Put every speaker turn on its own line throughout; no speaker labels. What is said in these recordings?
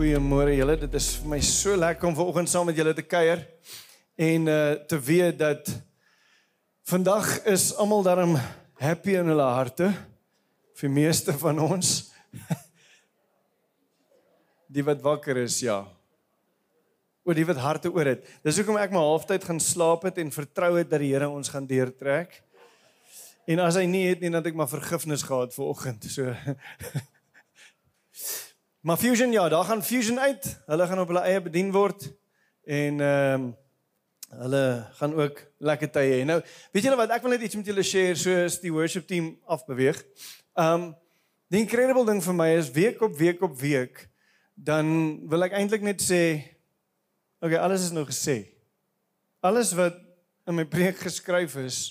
Goeiemôre julle. Dit is vir my so lekker om vanoggend saam met julle te kuier en uh te weet dat vandag is almal daarom happy in hulle harte vir meeste van ons. Die wat wakker is, ja. Oor die wat harte oor het. Dis hoekom ek my halftyd gaan slaap het en vertrou het dat die Here ons gaan deurtrek. En as hy nie het nie, dan het ek maar vergifnis gehad vir oggend. So Maar Fusion ja, daar gaan Fusion uit. Hulle gaan op hulle eie bedien word en ehm um, hulle gaan ook lekker tye hê. Nou, weet julle wat ek wil net iets met julle share soos die worship team afbeweeg. Ehm um, die incredible ding vir my is week op week op week dan wil ek eintlik net sê okay, alles is nou gesê. Alles wat in my preek geskryf is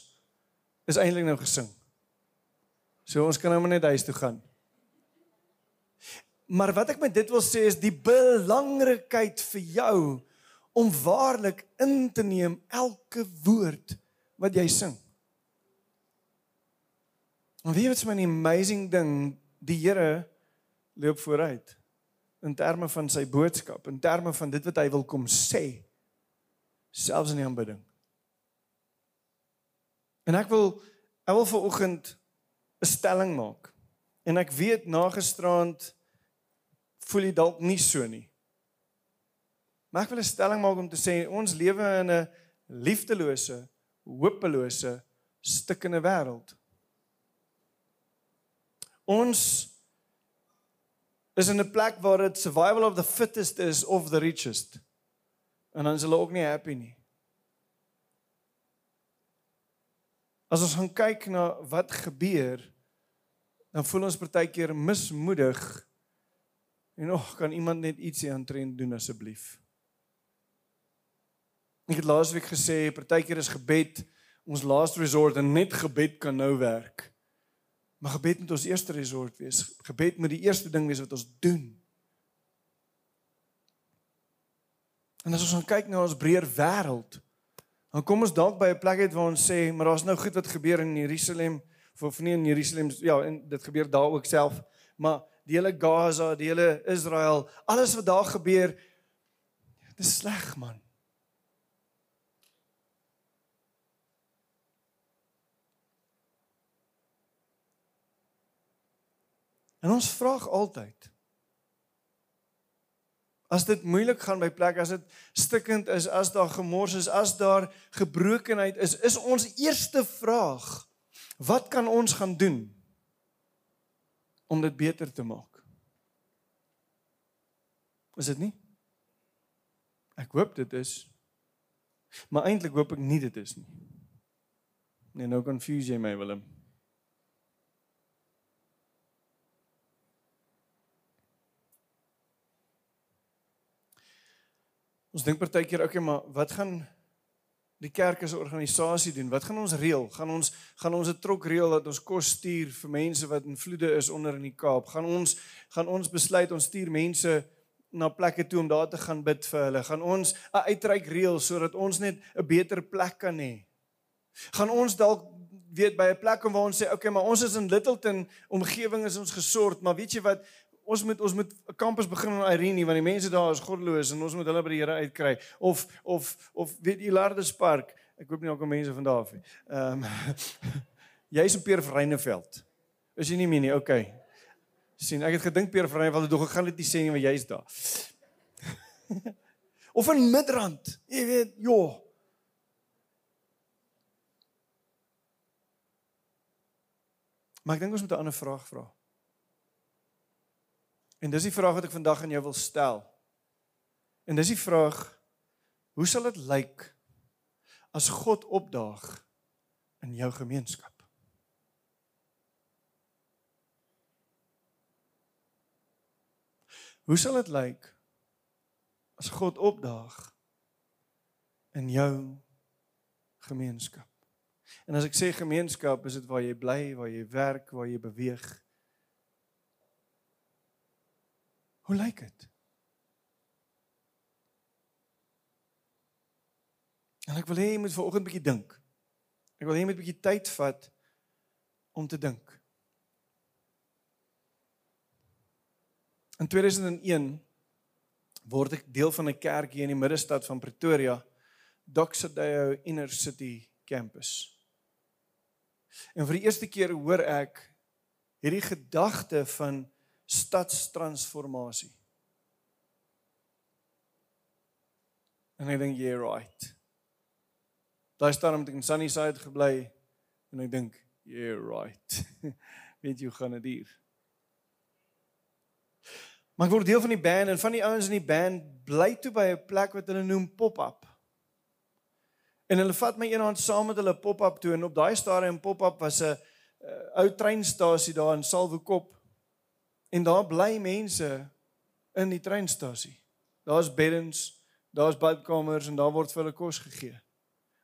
is eintlik nou gesing. So ons kan nou maar net huis toe gaan. Maar wat ek met dit wil sê is die belangrikheid vir jou om waarlik in te neem elke woord wat jy sing. Wie weet my 'n amazing ding, die Here loop vooruit in terme van sy boodskap, in terme van dit wat hy wil kom sê selfs in die aanbidding. En ek wil ek wil vir oggend 'n stelling maak. En ek weet na gisteraand voel jy dalk nie so nie. Maar ek wil 'n stelling maak om te sê ons lewe in 'n liefdelose, hopelose, stikkende wêreld. Ons is in 'n plek waar dit survival of the fittest is of the richest. En dan is hulle ook nie happy nie. As ons gaan kyk na wat gebeur, dan voel ons partykeer mismoedig En nog kan iemand net ietsie aantrend doen asseblief. Ek het laasweek gesê partykeer is gebed ons last resort en net gebed kan nou werk. Maar gebed moet ons eerste resort wees. Gebed moet die eerste ding wees wat ons doen. En as ons dan kyk na ons breër wêreld, dan kom ons dalk by 'n plek uit waar ons sê, maar daar's nou goed wat gebeur in Jerusalem, of nie in Jerusalem, ja, en dit gebeur daar ook self, maar die hele Gaza, die hele Israel, alles wat daar gebeur, dit is sleg man. En ons vra altyd As dit moeilik gaan by plek, as dit stikkend is, as daar gemors is, as daar gebrokenheid is, is ons eerste vraag: Wat kan ons gaan doen? Om dit beter te maak. Is dit nie? Ek hoop dit is. Maar eintlik hoop ek nie dit is nie. Nee, nou confuse jy my Willem. Ons dink partykeer okay, maar wat gaan die kerk as 'n organisasie doen? Wat gaan ons reël? Gaan ons gaan ons 'n trok reël dat ons kos stuur vir mense wat in vloede is onder in die Kaap? Gaan ons gaan ons besluit ons stuur mense na plekke toe om daar te gaan bid vir hulle? Gaan ons 'n uitreik reël sodat ons net 'n beter plek kan hê? Gaan ons dalk weet by 'n plek om waar ons sê, "Oké, okay, maar ons is in Littleton, omgewing is ons gesort, maar weet jy wat, ons moet ons moet 'n kampus begin in Irene want die mense daar is goddeloos en ons moet hulle by die Here uitkry of of of weet jy Lardus Park ek hoop nie ook mense van daar af nie. Ehm jy's in Peer Vereineveld. Is jy nie meer nie? Okay. sien ek het gedink Peer Vereineveld het dog ek gaan dit sê nie want jy's daar. of in Midrand. Jy weet, joh. Maar ek dink ons moet 'n ander vraag vra. En dis die vraag wat ek vandag aan jou wil stel. En dis die vraag: Hoe sal dit lyk as God opdaag in jou gemeenskap? Hoe sal dit lyk as God opdaag in jou gemeenskap? En as ek sê gemeenskap, is dit waar jy bly, waar jy werk, waar jy beweeg, Hoe lyk dit? En ek wil hê jy moet vanoggend 'n bietjie dink. Ek wil hê jy moet 'n bietjie tyd vat om te dink. In 2001 word ek deel van 'n kerk hier in die middestad van Pretoria, Doxodeo Inner City Campus. En vir die eerste keer hoor ek hierdie gedagte van stadstransformasie. En ek dink jy yeah, right. Daai staan met in Sunnyside gebly en ek dink jy yeah, right. Weet jy hoe gaan dit hier? Maar ek word deel van die band en van die ouens in die band bly toe by 'n plek wat hulle noem pop-up. En hulle vat my eendag saam met hulle pop-up toe en op daai stadium pop-up was 'n ou treinstasie daar in Salwekop. En daar bly mense in die treinstasie. Daar's beddens, daar's badkamers en daar word vir hulle kos gegee.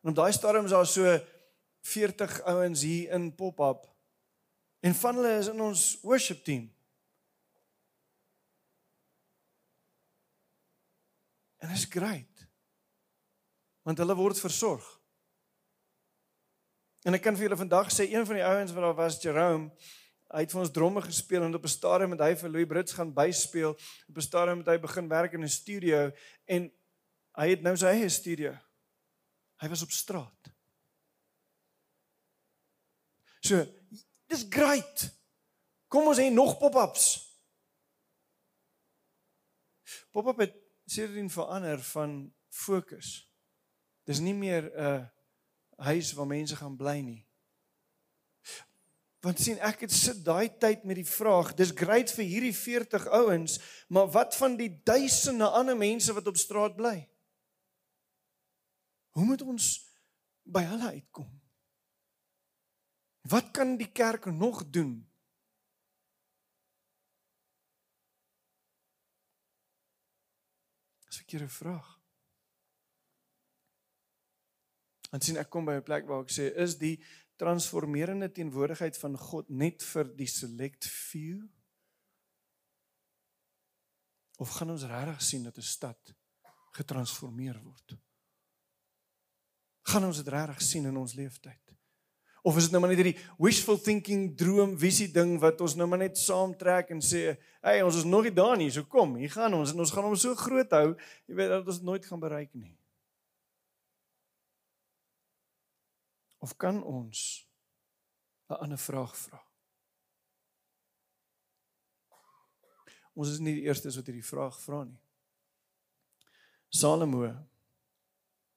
En op daai stadium is daar so 40 ouens hier in pop-up. En van hulle is in ons worship team. En dit is great. Want hulle word versorg. En ek kan vir julle vandag sê een van die ouens wat daar was, Jerome, hy het vir ons dromme gespeel en op 'n stadium met hy vir Louis Brits gaan byspeel. Op 'n stadium het hy begin werk in 'n studio en hy het nou sy eie studio. Hy was op straat. So, dis great. Kom ons hê nog pop-ups. Pop-up het sien verander van fokus. Dis nie meer 'n huis waar mense gaan bly nie. Want sien ek het sit daai tyd met die vraag, dis great vir hierdie 40 ouens, maar wat van die duisende ander mense wat op straat bly? Hoe moet ons by hulle uitkom? Wat kan die kerk nog doen? Dis 'n verkeerde vraag. En sien ek kom by 'n plek waar ek sê is die transformerende teenwoordigheid van God net vir die select few? Of gaan ons regtig sien dat 'n stad getransformeer word? Gaan ons dit regtig sien in ons lewenstyd? Of is dit nou maar net hierdie wishful thinking droom visie ding wat ons nou maar net saamtrek en sê, "Hey, ons is nog nie daar nie, so kom, hier gaan ons en ons gaan hom so groot hou, jy weet dat ons dit nooit gaan bereik nie." Of kan ons 'n ander vraag vra? Ons is nie die eerstes wat hierdie vraag vra nie. Salomo,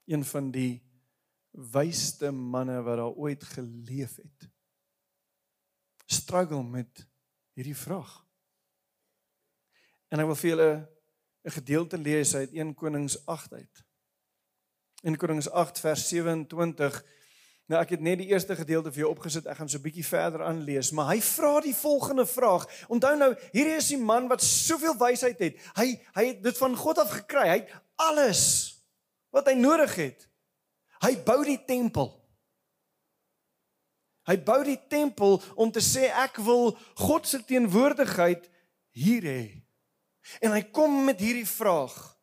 een van die wysste manne wat daar ooit geleef het, struggle met hierdie vraag. En ek wil vir julle 'n gedeelte lees uit 1 Konings 8 uit. In Konings 8 vers 27 Nou ek het net die eerste gedeelte vir jou opgesit. Ek gaan so 'n bietjie verder aanlees, maar hy vra die volgende vraag. Onthou nou, hierdie is die man wat soveel wysheid het. Hy hy het dit van God af gekry. Hy het alles wat hy nodig het. Hy bou die tempel. Hy bou die tempel om te sê ek wil God se teenwoordigheid hier hê. En hy kom met hierdie vraag.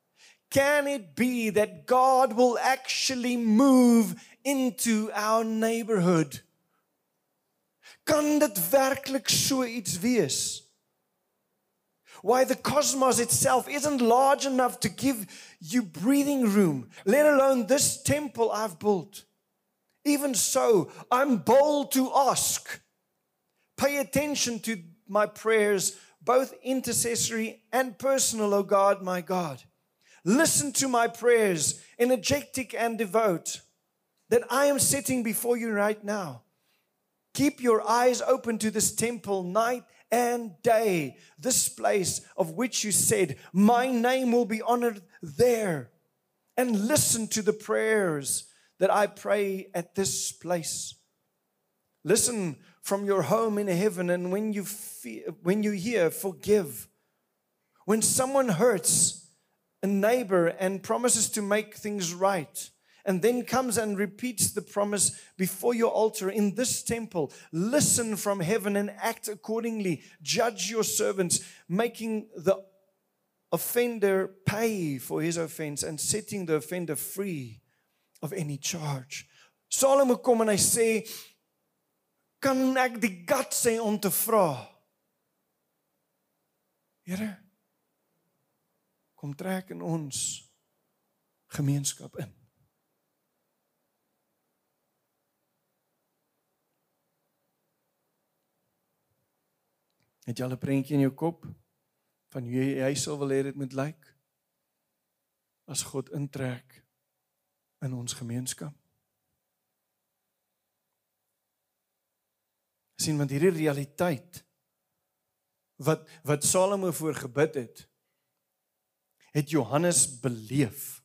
Can it be that God will actually move into our neighborhood. Kan dit werklik so iets wees? Why the cosmos itself isn't large enough to give you breathing room, let alone this temple I've built. Even so, I'm bold to ask. Pay attention to my prayers, both intercessory and personal, O God, my God. Listen to my prayers, energetic and devout that I am sitting before you right now. Keep your eyes open to this temple night and day, this place of which you said, My name will be honored there. And listen to the prayers that I pray at this place. Listen from your home in heaven, and when you, when you hear, forgive. When someone hurts a neighbor and promises to make things right, and then comes and repeats the promise before your altar in this temple. Listen from heaven and act accordingly. Judge your servants, making the offender pay for his offense and setting the offender free of any charge. Solomon kom en hy sê kan ek die guts hê om te vra? Here kom trek in ons gemeenskap in. Het jy al 'n prentjie in jou kop van hoe jy, jy sou wil hê dit moet lyk as God intrek in ons gemeenskap? sien want hierdie realiteit wat wat Salomo voor gebid het het Johannes beleef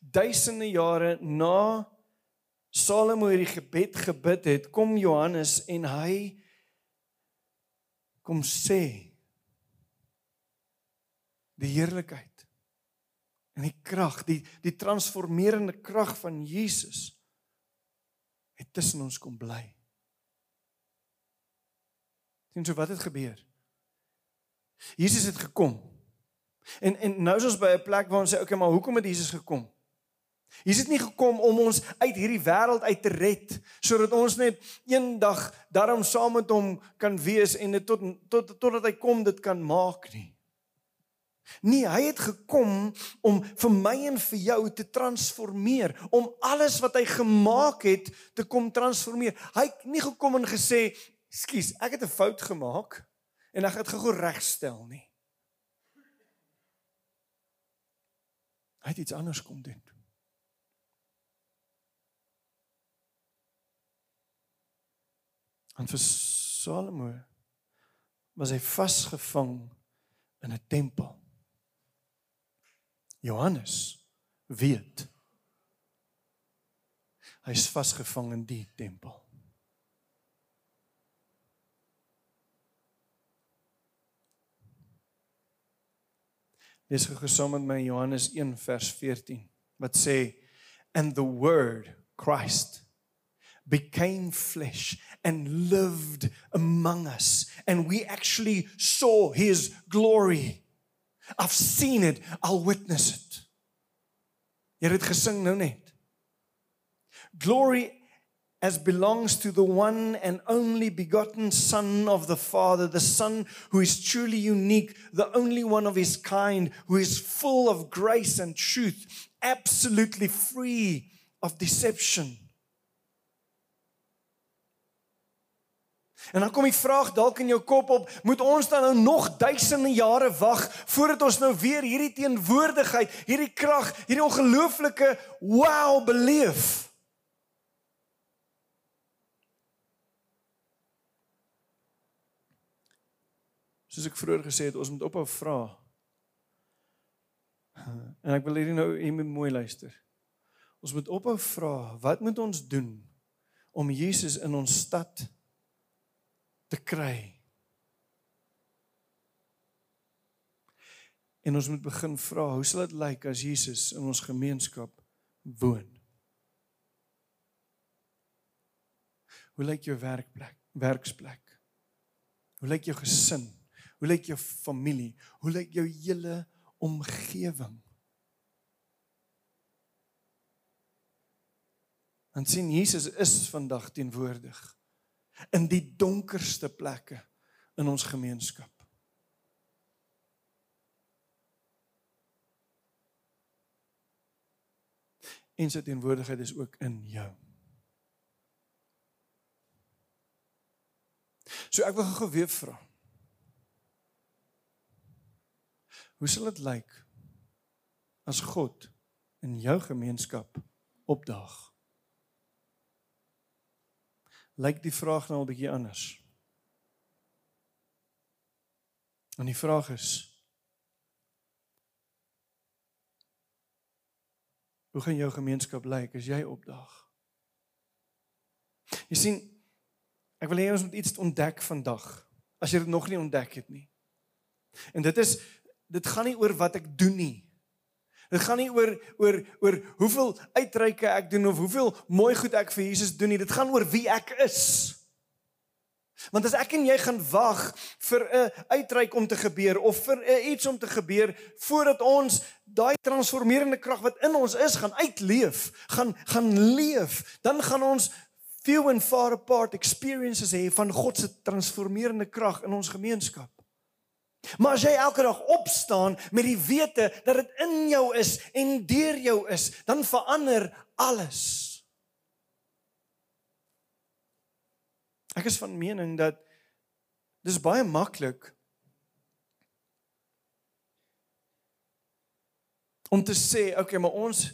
duisende jare na Salomo hierdie gebed gebid het kom Johannes en hy kom sê die heerlikheid en die krag die die transformerende krag van Jesus het tussen ons kom bly. Sien so wat het gebeur? Jesus het gekom. En en nou is ons by 'n plek waar ons sê, okay, maar hoekom het Jesus gekom? Jesus het nie gekom om ons uit hierdie wêreld uit te red sodat ons net eendag daarom saam met hom kan wees en dit tot tot totdat hy kom dit kan maak nie. Nee, hy het gekom om vir my en vir jou te transformeer, om alles wat hy gemaak het te kom transformeer. Hy het nie gekom en gesê, "Skus, ek het 'n fout gemaak en ek gaan dit gou regstel nie." Hy het iets anders kom doen. En vir Salomo was hy vasgevang in 'n tempel. Johannes weet hy's vasgevang in die tempel. Lees gou saam met my Johannes 1 vers 14 wat sê and the word Christ became flesh and lived among us and we actually saw his glory I've seen it, I'll witness it. Jy het gesing nou net. Glory as belongs to the one and only begotten son of the father the son who is truly unique the only one of his kind who is full of grace and truth absolutely free of deception En dan kom die vraag dalk in jou kop op, moet ons dan nou nog duisende jare wag voordat ons nou weer hierdie teenwoordigheid, hierdie krag, hierdie ongelooflike wow beleef? Soos ek vroeër gesê het, ons moet ophou vra. En ek wil hierdie nou hier moet mooi luister. Ons moet ophou vra, wat moet ons doen om Jesus in ons stad te kry. En ons moet begin vra, hoe sal dit lyk as Jesus in ons gemeenskap woon? Hoe lyk jou werkplek, werksplek? Hoe lyk jou gesin? Hoe lyk jou familie? Hoe lyk jou hele omgewing? En sien Jesus is vandag teenwoordig in die donkerste plekke in ons gemeenskap. En sy teenwoordigheid is ook in jou. So ek wil gou weer vra. Hoe sal dit lyk as God in jou gemeenskap opdaag? Lyk die vraag nou 'n bietjie anders. En die vraag is Hoe gaan jou gemeenskap lyk as jy opdaag? Jy sien, ek wil hê ons moet iets ontdek vandag as jy dit nog nie ontdek het nie. En dit is dit gaan nie oor wat ek doen nie. Dit gaan nie oor oor oor hoeveel uitreike ek doen of hoeveel mooi goed ek vir Jesus doen nie. Dit gaan oor wie ek is. Want as ek en jy gaan wag vir 'n uitreik om te gebeur of vir iets om te gebeur voordat ons daai transformerende krag wat in ons is gaan uitleef, gaan gaan leef, dan gaan ons few and far apart experiences hê van God se transformerende krag in ons gemeenskap. Maar as jy elke dag opstaan met die wete dat dit in jou is en deur jou is, dan verander alles. Ek is van mening dat dis baie maklik om te sê, okay, maar ons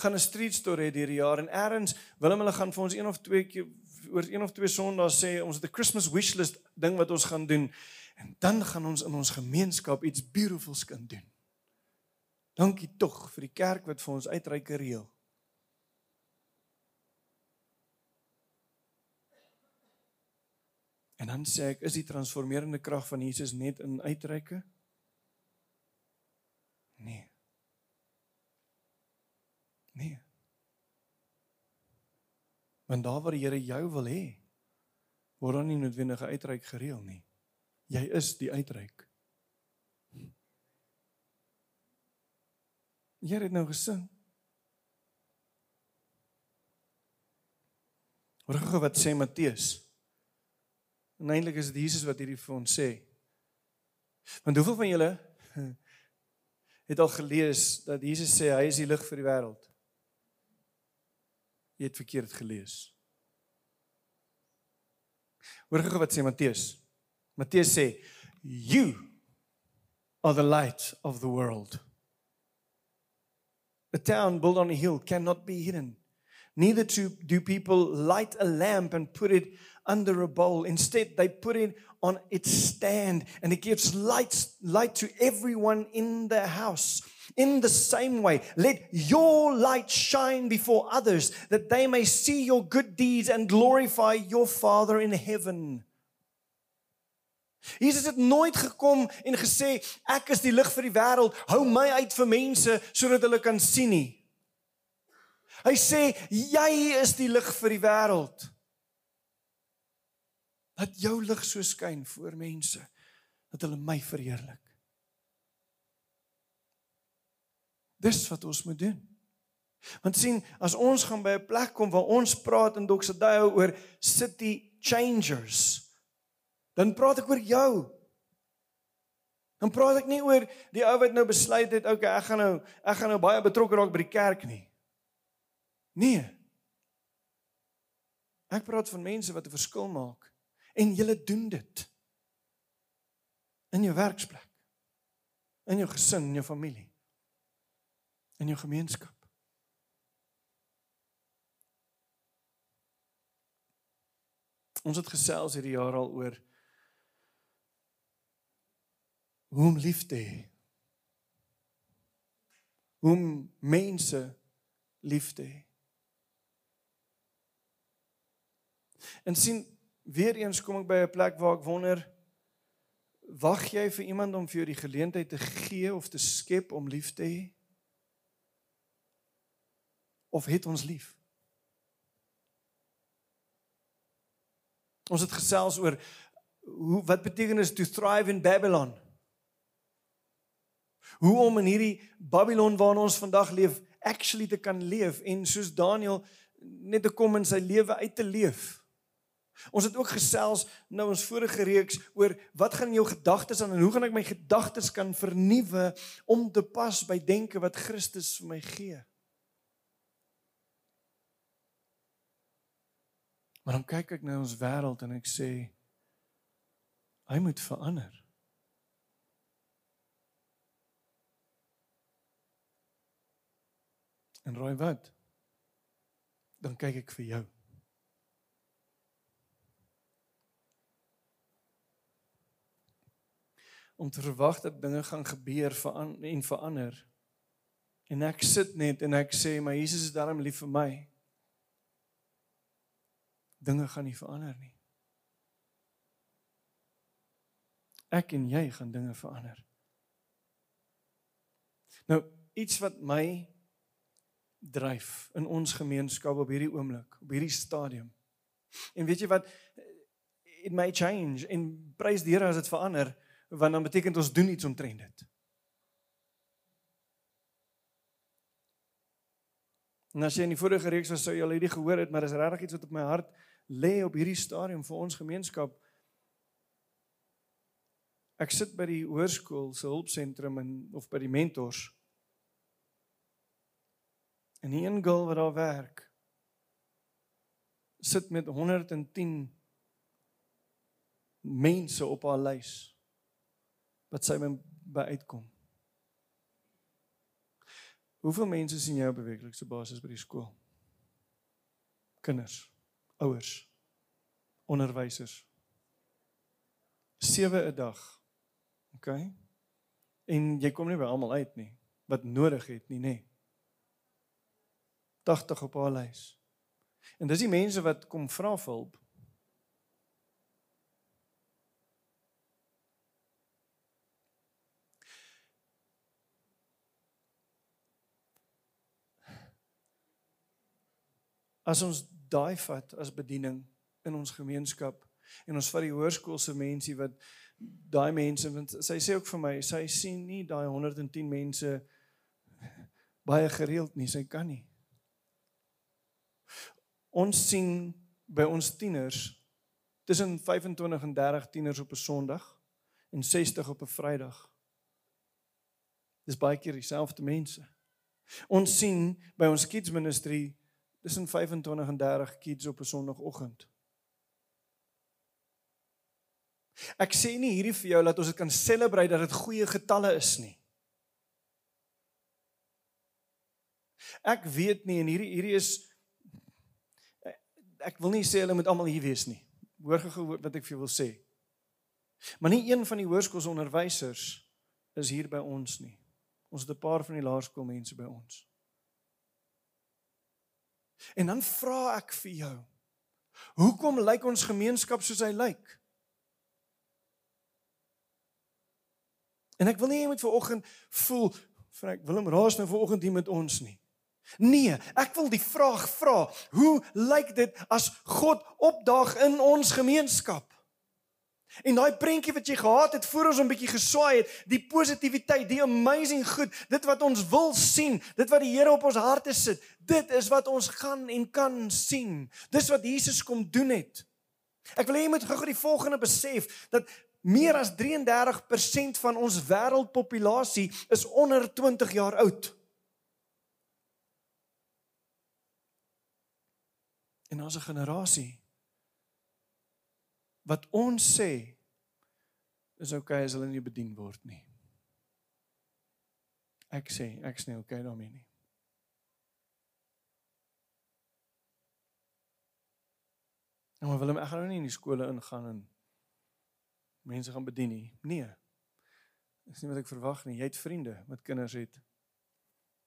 gaan 'n street story hê hierdie jaar en eers wil hulle gaan vir ons een of twee keer oor een of twee Sondae sê ons het 'n Christmas wishlist ding wat ons gaan doen en dan gaan ons in ons gemeenskap iets beautifuls kan doen. Dankie tog vir die kerk wat vir ons uitreike reël. En dan sê ek, is die transformerende krag van Jesus net in uitreike? Nee. Nee. Want daar waar die Here jou wil hê, word dan nie noodwendige uitreik gereël nie. Jy is die uitreik. Jy het nou gesing. Hoor gou wat sê Matteus. En eintlik is dit Jesus wat hierdie vir ons sê. Want hoeveel van julle het al gelees dat Jesus sê hy is die lig vir die wêreld? Jy het verkeerd gelees. Hoor gou wat sê Matteus. Matteus sê you are the light of the world. A town built on a hill cannot be hidden. Neither do people light a lamp and put it under a bowl. Instead, they put it on its stand and it gives light, light to everyone in the house. In the same way, let your light shine before others that they may see your good deeds and glorify your Father in heaven. Jesus het nooit gekom en gesê ek is die lig vir die wêreld, hou my uit vir mense sodat hulle kan sien nie. Hy sê jy is die lig vir die wêreld. Laat jou lig so skyn voor mense dat hulle my verheerlik. Dis wat ons moet doen. Want sien, as ons gaan by 'n plek kom waar ons praat in Doxadeo oor city changers, dan praat ek oor jou. Dan praat ek nie oor die ou wat nou besluit het, okay, ek gaan nou ek gaan nou baie betrokke raak by die kerk nie. Nee. Ek praat van mense wat 'n verskil maak en julle doen dit in jou werksplek, in jou gesin, in jou familie in jou gemeenskap. Ons het gesels hierdie jaar al oor hoe om lief te hê. Hoe om mense lief te hê. En sien weer eens kom ek by 'n plek waar ek wonder wag jy vir iemand om vir jou die geleentheid te gee of te skep om lief te hê? of het ons lief? Ons het gesels oor hoe wat beteken dit to thrive in Babylon? Hoe om in hierdie Babylon waarin ons vandag leef actually te kan leef en soos Daniel net te kom in sy lewe uit te leef. Ons het ook gesels nou ons vorige reeks oor wat gaan in jou gedagtes aan en hoe gaan ek my gedagtes kan vernuwe om te pas by denke wat Christus vir my gee. Maar dan kyk ek na ons wêreld en ek sê hy moet verander. En raai wat? Dan kyk ek vir jou. Om te verwag dat dinge gaan gebeur en verander. En ek sit net en ek sê maar Jesus is daarom lief vir my dinge gaan nie verander nie. Ek en jy gaan dinge verander. Nou, iets wat my dryf in ons gemeenskap op hierdie oomblik, op hierdie stadium. En weet jy wat it may change en prys die Here as dit verander, want dan beteken dit ons doen iets omtrent dit. En as jy in die vorige reeks was sou jy al hierdie gehoor het, maar is regtig iets wat op my hart lê op hierdie stadium vir ons gemeenskap. Ek sit by die hoërskool se hulpsentrum en of by die mentors. En die een girl wat daar werk sit met 110 mense op haar lys wat sy by uitkom. Hoeveel mense sien jy op weeklikse basis by die skool? Kinders, ouers, onderwysers. 7 'n dag. OK. En jy kom nie by almal uit nie wat nodig het nie, nê. 80 op haar lys. En dis die mense wat kom vra vir hulp. As ons daai vat as bediening in ons gemeenskap en ons vat die hoërskoolse mense wat daai mense want sy sê ook vir my sy sien nie daai 110 mense baie gereeld nie sy kan nie ons sien by ons tieners tussen 25 en 30 tieners op 'n Sondag en 60 op 'n Vrydag dis baie keer dieselfde mense ons sien by ons kids ministry tussen 25 en 30 kids op 'n Sondagoggend. Ek sê nie hierdie vir jou dat ons dit kan celebrate dat dit goeie getalle is nie. Ek weet nie en hierdie hierdie is ek wil nie sê hulle moet almal hier wees nie. Hoor gou wat ek vir jou wil sê. Maar nie een van die hoërskoolsonderwysers is hier by ons nie. Ons het 'n paar van die laerskoolmense by ons. En dan vra ek vir jou. Hoekom lyk ons gemeenskap soos hy lyk? En ek wil nie jy moet vanoggend voel vir ek Willem Raas nou vanoggend hier met ons nie. Nee, ek wil die vraag vra, hoe lyk dit as God opdaag in ons gemeenskap? En daai prentjie wat jy gehad het voor ons 'n bietjie geswaai het, die positiwiteit, die amazing goed, dit wat ons wil sien, dit wat die Here op ons harte sit, dit is wat ons gaan en kan sien. Dis wat Jesus kom doen het. Ek wil hê jy moet gou-gou die volgende besef dat meer as 33% van ons wêreldpopulasie is onder 20 jaar oud. En ons 'n generasie wat ons sê is okay as hulle nie bedien word nie. Ek sê ek's nie okay daarmee nie. Nou maar Willem, ek gaan nou nie in die skole ingaan en mense gaan bedien nie. Nee. Dis nie wat ek verwag nie. Jy het vriende wat kinders het.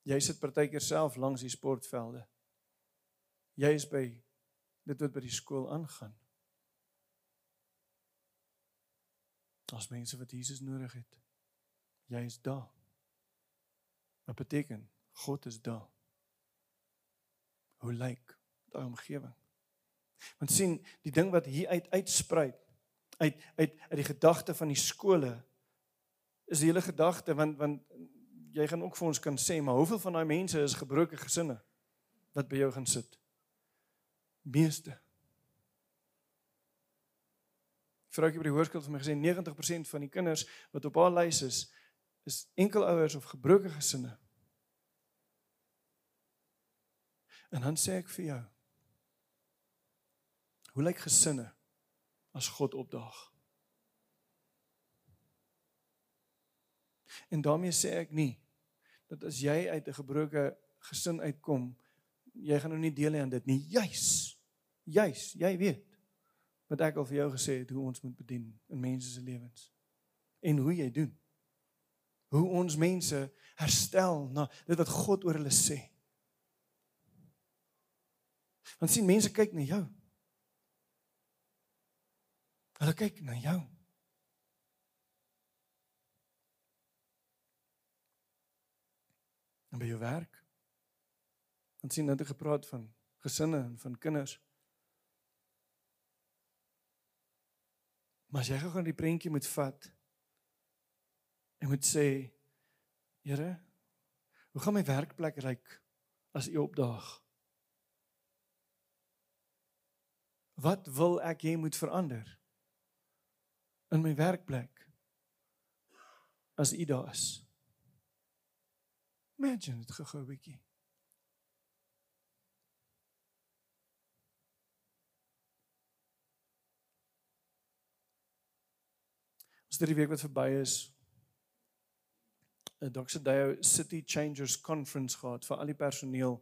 Jy sit partykeer self langs die sportvelde. Jy is by dit wat by die skool aangaan. Daar's mense wat Jesus nodig het. Jy is daar. Wat beteken God is daar? Hoe lyk daai omgewing? Want sien, die ding wat hier uit uitspruit uit uit uit die gedagte van die skole is die hele gedagte want want jy gaan ook vir ons kan sê maar hoeveel van daai mense is gebroke gesinne wat by jou gaan sit? Meeste vroukie by die hoërskool het vir my gesê 90% van die kinders wat op haar lys is is enkelouers of gebroke gesinne. En dan sê ek vir jou Hoe lyk gesinne as God opdaag? En daarmee sê ek nie dat as jy uit 'n gebroke gesin uitkom, jy gaan nou nie deel hê aan dit nie. Juis. Juis, jy weet wat ek al vir jou gesê het hoe ons moet bedien in mense se lewens. En hoe jy doen. Hoe ons mense herstel na dit wat God oor hulle sê. Want sien mense kyk na jou. Hulle kyk na jou. En by jou werk. Want sien nou het gepraat van gesinne en van kinders. Maar as jy gou-gou die prentjie moet vat en moet sê, Here, hoe gaan my werkplek ryk as U opdaag? Wat wil ek hê moet verander in my werkplek as u daar is. Imagine dit gou-gou 'n bietjie. Ons het die week wat verby is 'n Doxodeo City Changers Conference gehad vir al die personeel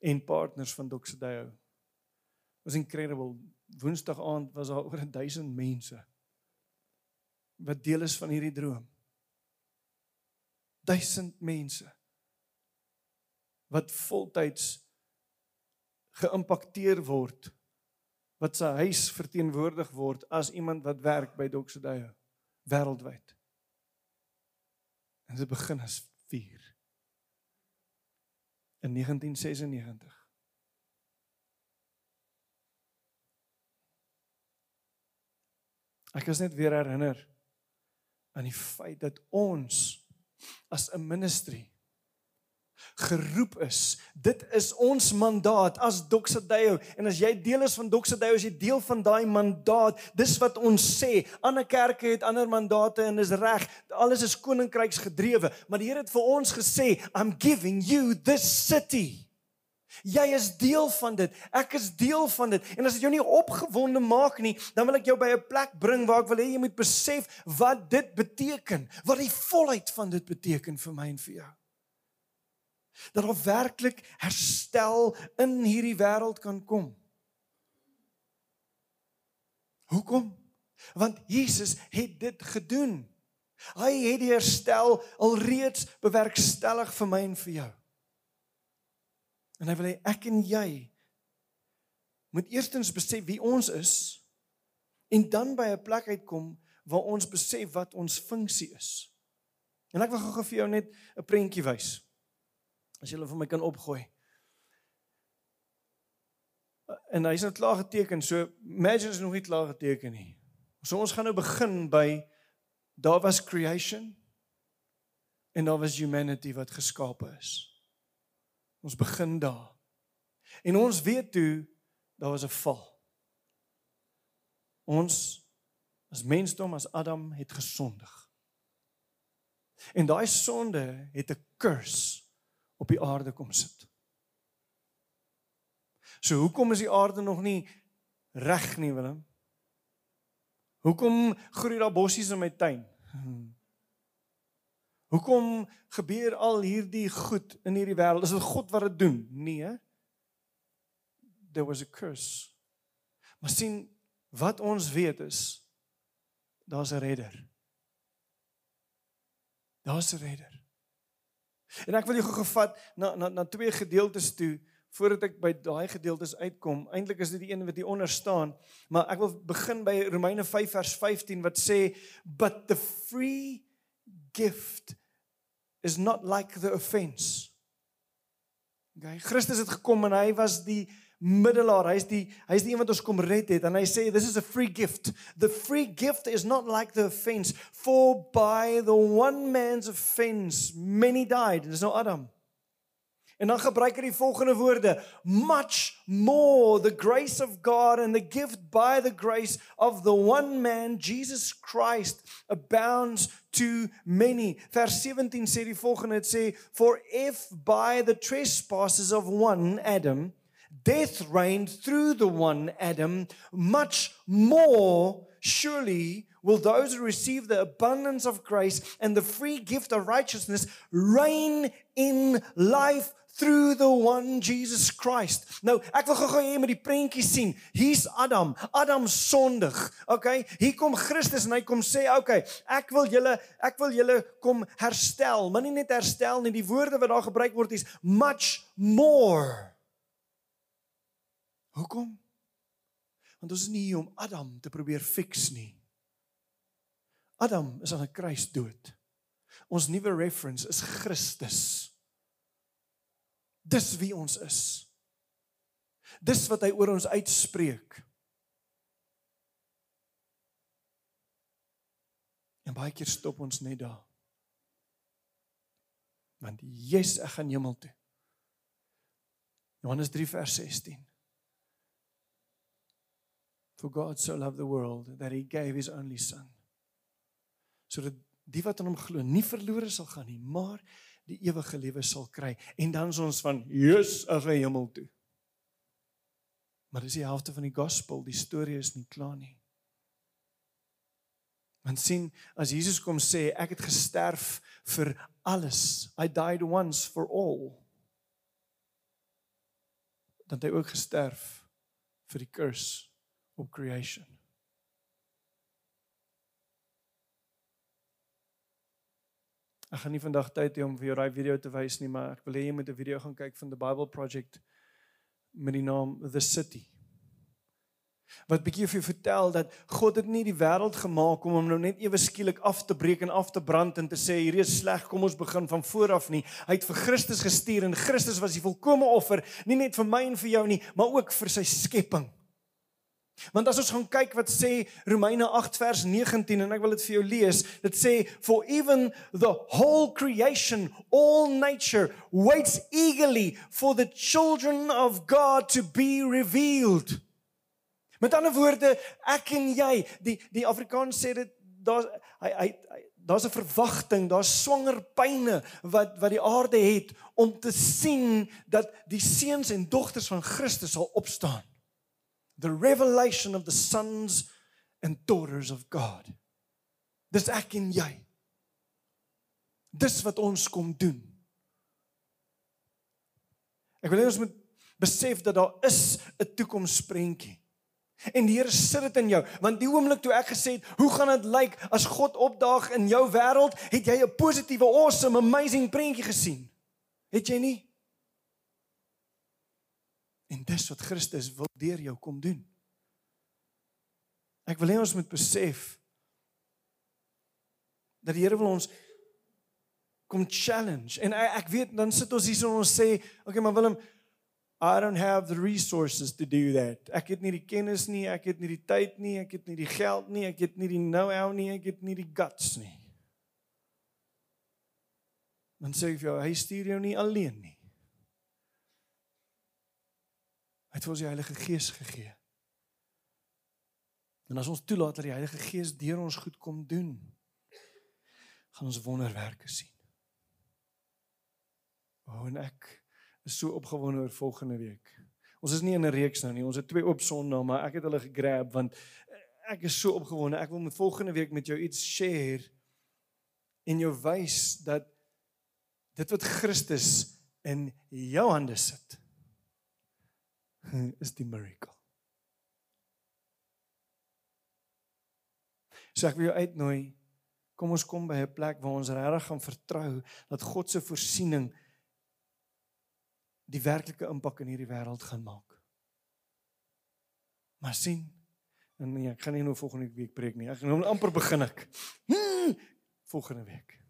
en partners van Doxodeo. Was incredible. Woensdag aand was daar oor 1000 mense wat deel is van hierdie droom. 1000 mense wat voltyds geïmpakteer word wat sy huis verteenwoordig word as iemand wat werk by Doxodeo wêreldwyd. En dit begin as 4 in 1996. Ek is net weer herinner aan die feit dat ons as 'n ministry geroep is. Dit is ons mandaat as Doxadeo en as jy deel is van Doxadeo, as jy deel van daai mandaat, dis wat ons sê. Ander kerke het ander mandate en is reg. Alles is koninkryks gedrewe, maar die Here het vir ons gesê, I'm giving you this city. Jy is deel van dit. Ek is deel van dit. En as dit jou nie opgewonde maak nie, dan wil ek jou by 'n plek bring waar ek wil hê jy moet besef wat dit beteken, wat die volheid van dit beteken vir my en vir jou dat daar werklik herstel in hierdie wêreld kan kom. Hoekom? Want Jesus het dit gedoen. Hy het die herstel alreeds bewerkstellig vir my en vir jou. En hy wil hê ek en jy moet eerstens besef wie ons is en dan by 'n plek uitkom waar ons besef wat ons funksie is. En ek wil gou-gou vir jou net 'n prentjie wys as jy hulle vir my kan opgooi. En hy's nou klaar geteken, so imagine is nog nie klaar geteken nie. So ons gaan nou begin by daar was creation en daar was humanity wat geskape is. Ons begin daar. En ons weet toe daar was 'n val. Ons as mensdom as Adam het gesondig. En daai sonde het 'n curse op die aarde kom sit. So hoekom is die aarde nog nie reg nie Willem? Hoekom groei daar bossies in my tuin? Hoekom gebeur al hierdie goed in hierdie wêreld? Is dit God wat dit doen? Nee. There was a curse. Maar sien wat ons weet is daar's 'n redder. Daar's 'n redder. En ek wil jou gevat na na na twee gedeeltes toe voordat ek by daai gedeeltes uitkom. Eintlik is dit die een wat hier onder staan, maar ek wil begin by Romeine 5 vers 15 wat sê but the free gift is not like the offense. Okay, Christus het gekom en hy was die middelaar. Hy's die hy's die een wat ons kom red het en hy sê this is a free gift. The free gift is not like the offense for by the one man's offense many died. Dis nou Adam. En dan gebruik hy die volgende woorde: much more the grace of God and the gift by the grace of the one man Jesus Christ abounds to many. Vers 17 sê die volgende dit sê for if by the trespasses of one Adam death reigned through the one Adam, much more surely will those who receive the abundance of grace and the free gift of righteousness reign in life through the one Jesus Christ. Nou, ek wil gou-gou hê met die prentjie sien. Hier's Adam. Adam sondig. Okay? Hier kom Christus en hy kom sê, "Okay, ek wil julle ek wil julle kom herstel, maar nie net herstel nie. Die woorde wat daar gebruik word is much more." Hoekom? Want ons is nie hier om Adam te probeer fix nie. Adam is aan 'n kruis dood. Ons nuwe reference is Christus. Dis wie ons is. Dis wat hy oor ons uitspreek. En baie keer stop ons net daar. Want Jesus, ek gaan hemel toe. Johannes 3 vers 16. For God so loved the world that he gave his only son. So that die wat aan hom glo nie verlore sal gaan nie, maar die ewige lewe sal kry. En dan is ons van Jesus af na hemel toe. Maar dis die helfte van die gospel, die storie is nie klaar nie. Want sien, as Jesus kom sê ek het gesterf vir alles. I died once for all. Dan het hy ook gesterf vir die curse op creation. Ek gaan nie vandag tyd hê om vir jou daai video te wys nie, maar ek wil hê jy moet 'n video gaan kyk van the Bible Project met die naam The City. Wat bietjie vir jou vertel dat God het nie die wêreld gemaak om hom nou net ewe skielik af te breek en af te brand en te sê hierdie is sleg, kom ons begin van voor af nie. Hy het vir Christus gestuur en Christus was die volkomme offer, nie net vir my en vir jou nie, maar ook vir sy skepping. Want as ons gaan kyk wat sê Romeine 8 vers 19 en ek wil dit vir jou lees, dit sê for even the whole creation, all nature waits eagerly for the children of God to be revealed. Met ander woorde, ek en jy, die die Afrikaans sê dit daar hy hy daar's 'n verwagting, daar's swanger pyne wat wat die aarde het om te sien dat die seuns en dogters van Christus sal opstaan the revelation of the sons and daughters of God. Dis ek en jy. Dis wat ons kom doen. Ek wil hê ons moet besef dat daar is 'n toekomsprentjie. En die Here sit dit in jou, want die oomblik toe ek gesê het, hoe gaan dit lyk as God opdaag in jou wêreld, het jy 'n positiewe, awesome, amazing prentjie gesien. Het jy nie? En dis wat Christus wil deur jou kom doen. Ek wil hê ons moet besef dat die Here wil ons kom challenge. En ek weet dan sit ons hier en ons sê, okay, maar Willem, I don't have the resources to do that. Ek het nie die kennis nie, ek het nie die tyd nie, ek het nie die geld nie, ek het nie die know-how nie, ek het nie die guts nie. Dan sê ek vir jou, hy stuur jou nie alleen nie. Hy het vir ons die Heilige Gees gegee. En as ons toelaat dat die Heilige Gees deur ons goed kom doen, gaan ons wonderwerke sien. O, en ek is so opgewonde oor volgende week. Ons is nie in 'n reeks nou nie. Ons het twee op Sondag, maar ek het hulle gegrab want ek is so opgewonde. Ek wil met volgende week met jou iets share en jou wys dat dit wat Christus in jou hande sit is die miracle. So ek wil jou uitnooi, kom ons kom by 'n plek waar ons regtig gaan vertrou dat God se voorsiening die werklike impak in hierdie wêreld gaan maak. Maar sien, en nee, ek gaan nie nou volgende week preek nie. Ek gaan nou amper begin ek. Hmm, volgende week.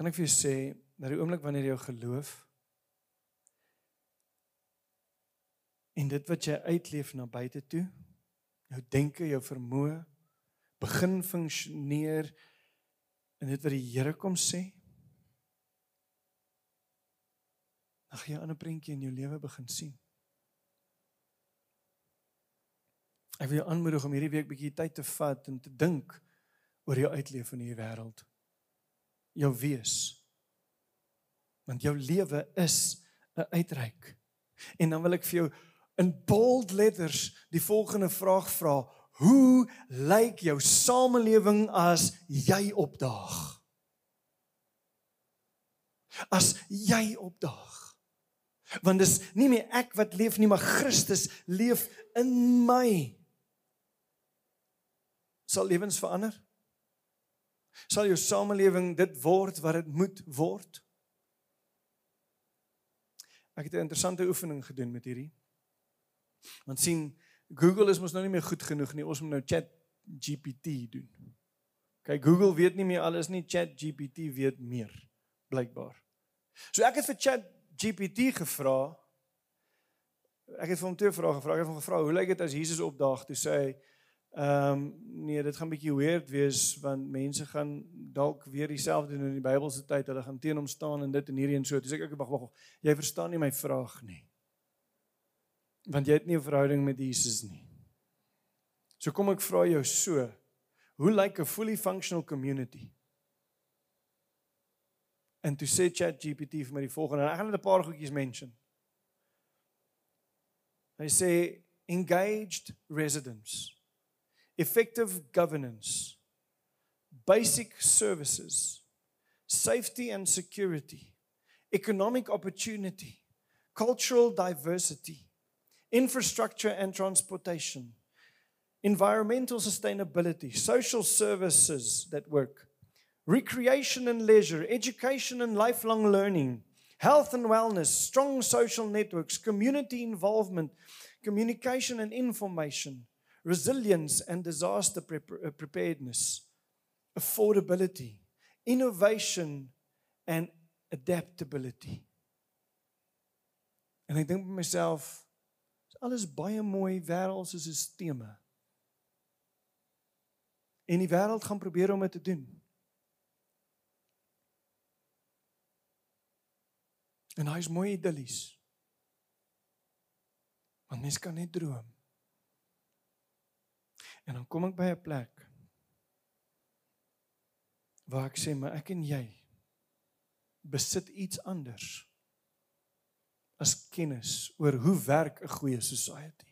Kan ek vir jou sê dat die oomblik wanneer jy geloof en dit wat jy uitleef na buite toe, jou denke, jou vermoë begin funksioneer in dit wat die Here kom sê, gaan jy 'n ander prentjie in jou lewe begin sien. Ek wil jou aanmoedig om hierdie week bietjie tyd te vat en te dink oor jou uitleef in hierdie wêreld jou wees. Want jou lewe is 'n uitreik. En dan wil ek vir jou in bold letters die volgende vraag vra: Hoe lyk jou samelewing as jy opdaag? As jy opdaag. Want dis nie meer ek wat leef nie, maar Christus leef in my. Sal lewens verander? Sal jou samelewing dit word wat dit moet word? Ek het 'n interessante oefening gedoen met hierdie. Want sien, Google is mos nou nie meer goed genoeg nie. Ons moet nou Chat GPT doen. Kyk, Google weet nie meer alles nie, Chat GPT weet meer, blykbaar. So ek het vir Chat GPT gevra. Ek het vir hom twee vrae gevra. Ek het hom gevra, "Hoe lyk dit as Jesus opdaag?" Toe sê hy, Ehm um, nee, dit gaan bietjie weird wees want mense gaan dalk weer dieselfde doen in die Bybelse tyd. Hulle gaan teen hom staan en dit en hierdie en so. Dis ek ek wag wag. Jy verstaan nie my vraag nie. Want jy het nie 'n verhouding met Jesus nie. So kom ek vra jou so, hoe lyk 'n fully functional community? En toe sê ChatGPT vir my die volgende, ek gaan net 'n paar goedjies mention. Hy sê engaged residents, effective governance, basic services, safety and security, economic opportunity, cultural diversity, infrastructure and transportation, environmental sustainability, social services that work, recreation and leisure, education and lifelong learning, health and wellness, strong social networks, community involvement, communication and information, resilience and disaster uh, preparedness, affordability, innovation and adaptability. En ek dink by myself, is alles baie mooi wêreldse sisteme. En die wêreld gaan probeer om dit te doen. En hy is mooi idillies. Want mens kan net droom. En dan kom ek by 'n plek waar ek sê maar ek en jy besit iets anders as kennis oor hoe werk 'n goeie society.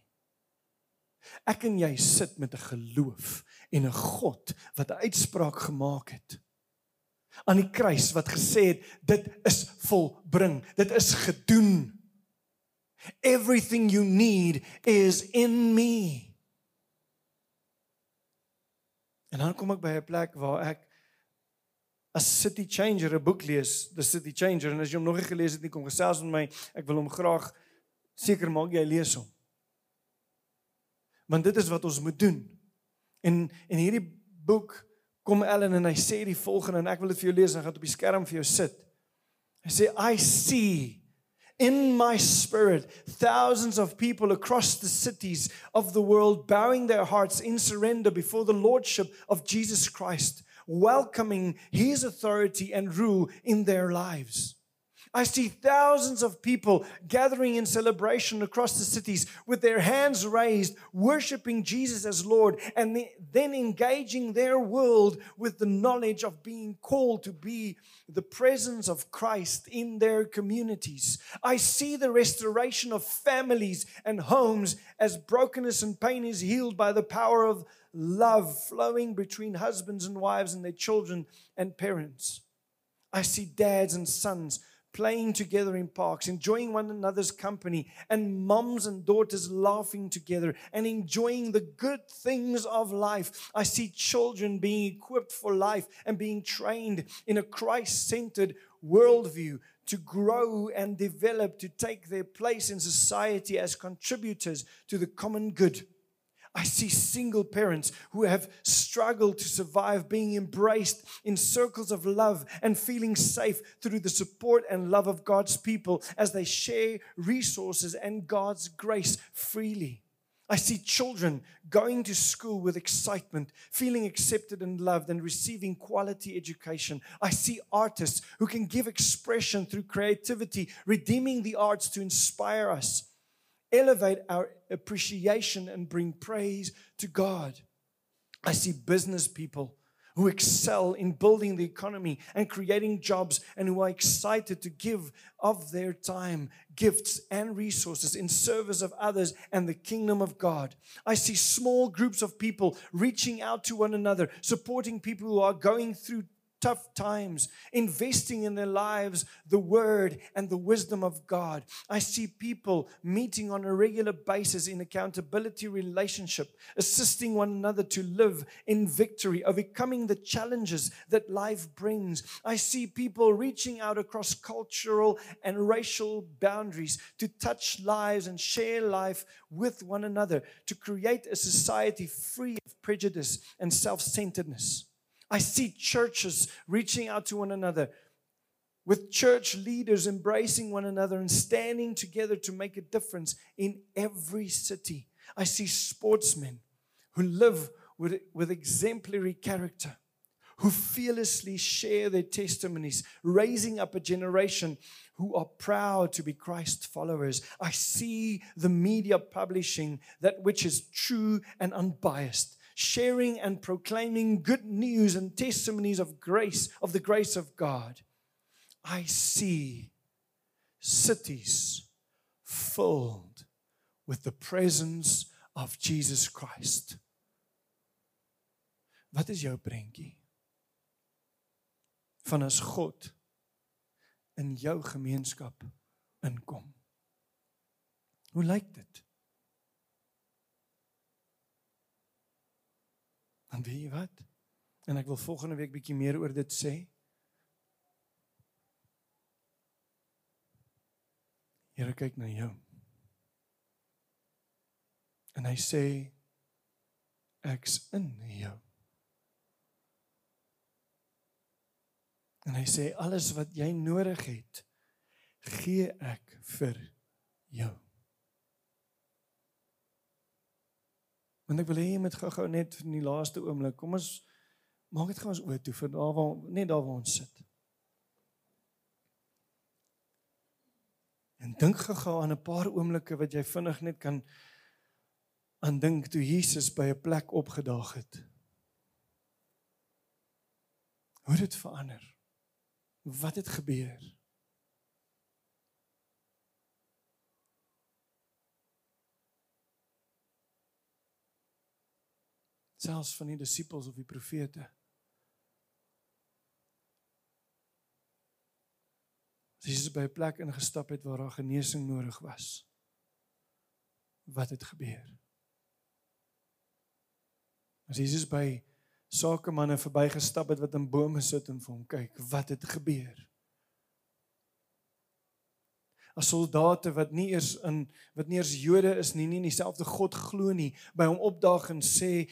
Ek en jy sit met 'n geloof en 'n God wat 'n uitspraak gemaak het aan die kruis wat gesê het dit is volbring, dit is gedoen. Everything you need is in me. En dan kom ek by 'n plek waar ek as City Changer 'n boek lees, The City Changer en as jy hom nog nie gelees het nie, kom gesels met my. Ek wil hom graag seker maak jy lees hom. Want dit is wat ons moet doen. En en hierdie boek kom Ellen en hy sê die volgende en ek wil dit vir jou lees en gaan dit op die skerm vir jou sit. Hy sê I see in my spirit thousands of people across the cities of the world bowing their hearts in surrender before the lordship of Jesus Christ welcoming his authority and rule in their lives. I see thousands of people gathering in celebration across the cities with their hands raised, worshiping Jesus as Lord, and then engaging their world with the knowledge of being called to be the presence of Christ in their communities. I see the restoration of families and homes as brokenness and pain is healed by the power of love flowing between husbands and wives and their children and parents. I see dads and sons playing together in parks, enjoying one another's company, and moms and daughters laughing together and enjoying the good things of life. I see children being equipped for life and being trained in a Christ centered worldview to grow and develop, to take their place in society as contributors to the common good. I see single parents who have struggled to survive being embraced in circles of love and feeling safe through the support and love of God's people as they share resources and God's grace freely. I see children going to school with excitement, feeling accepted and loved, and receiving quality education. I see artists who can give expression through creativity, redeeming the arts to inspire us elevate our appreciation and bring praise to God. I see business people who excel in building the economy and creating jobs and who are excited to give of their time, gifts, and resources in service of others and the kingdom of God. I see small groups of people reaching out to one another, supporting people who are going through tough times, investing in their lives the word and the wisdom of God. I see people meeting on a regular basis in accountability relationship, assisting one another to live in victory, overcoming the challenges that life brings. I see people reaching out across cultural and racial boundaries to touch lives and share life with one another, to create a society free of prejudice and self centeredness. I see churches reaching out to one another, with church leaders embracing one another and standing together to make a difference in every city. I see sportsmen who live with, with exemplary character, who fearlessly share their testimonies, raising up a generation who are proud to be Christ followers. I see the media publishing that which is true and unbiased, sharing and proclaiming good news and testimonies of grace, of the grace of God. I see cities filled with the presence of Jesus Christ. Wat is jou prentjie? Van as God in jou gemeenskap inkom. Hoe lyk dit? En weet jy wat? En ek wil volgende week bietjie meer oor dit sê. Here kyk na jou. En hy sê ek's in jou. En hy sê alles wat jy nodig het, gee ek vir jou. Want ek wil hê jy moet gou-gou net in die laaste oomblik, kom ons maak dit gou ons oë toe vir daar waar net daar waar ons sit. En dink gou-gou aan 'n paar oomblikke wat jy vinnig net kan aan dink toe Jesus by 'n plek opgedaag het. Hoe het dit verander? Wat het gebeur? Selfs van die disippels of die profete. Jesus by 'n plek ingestap het waar daar genesing nodig was. Wat het gebeur? As Jesus by sakemanne verbygestap het wat in bome sit en vir hom kyk, wat het gebeur? As soldate wat nie eers in wat nie eers Jode is nie, nie dieselfde God glo nie, by hom opdaag en sê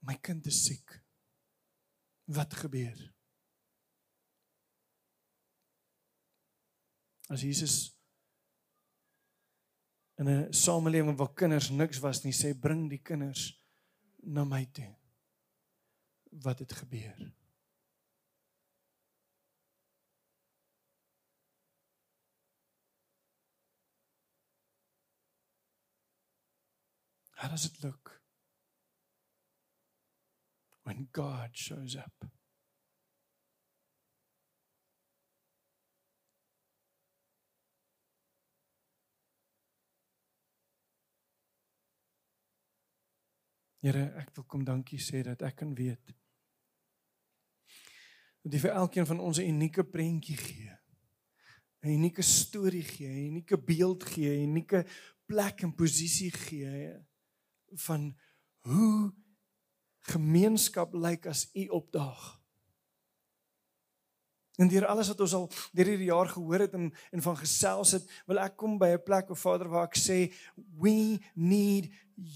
my kind is siek. Wat gebeur? As Jesus in 'n samelewing waar kinders niks was nie, sê bring die kinders na my toe. Wat het gebeur? How does it look when God shows up? Here, ek wil kom dankie sê dat ek kan weet dat U vir elkeen van ons 'n unieke prentjie gee. 'n Unieke storie gee, 'n unieke beeld gee, 'n unieke plek en posisie gee van hoe gemeenskap lyk as U opdaag. En deur alles wat ons al deur hierdie jaar gehoor het en en van gesels het, wil ek kom by 'n plek, o Vader, waar ek sê we need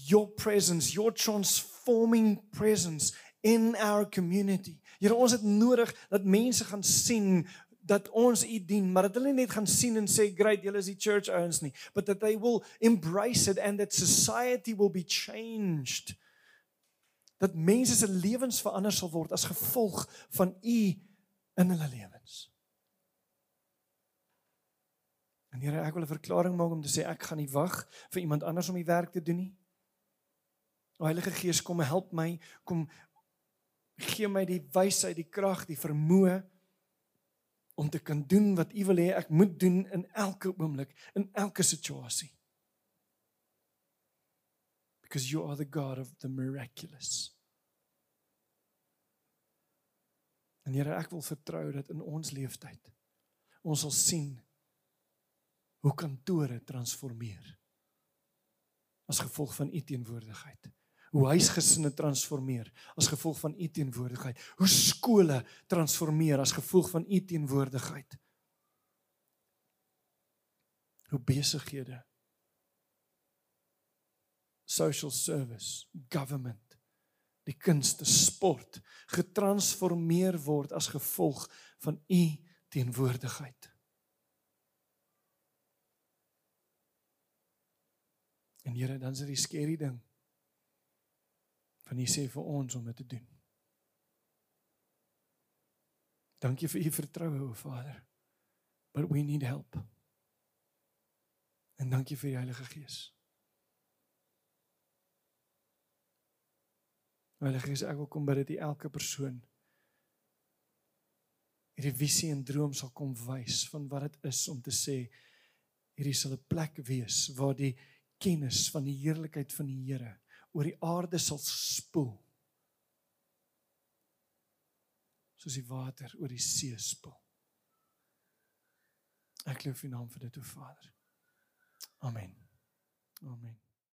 your presence, your transforming presence in our community. Here ons het nodig dat mense gaan sien dat ons u dien, maar dat hulle net gaan sien en sê great, julle is die church ouens nie, but that they will embrace it and that society will be changed. Dat mense se lewens verander sal word as gevolg van u in hulle lewens. En Here, ek wil 'n verklaring maak om te sê ek gaan nie wag vir iemand anders om die werk te doen nie. O Heilige Gees, kom help my, kom gee my die wysheid, die krag, die vermoë om te kan doen wat U wil hê ek moet doen in elke oomblik, in elke situasie. Because you are the God of the miraculous. En Here, ek wil vertrou dat in ons lewenstyd ons sal sien hoe kantore transformeer as gevolg van u teenwoordigheid. Hoe huisgesinne transformeer as gevolg van u teenwoordigheid. Hoe skole transformeer as gevolg van u teenwoordigheid. Hoe besighede social service, government die kunste, sport getransformeer word as gevolg van u teenwoordigheid. En Here, dan is dit die skerry ding van U sê vir ons om dit te doen. Dankie vir u vertroue, o Vader. But we need help. En dankie vir die Heilige Gees. Heilige Gees, ek wil kom bid dat U elke persoon hierdie visie en droom sal kom wys van wat dit is om te sê hierdie sal 'n plek wees waar die kennis van die heerlikheid van die Here oor die aarde sal spoel. Soos die water oor die see spoel. Ek loof U naam vir dit, o Vader. Amen. Amen.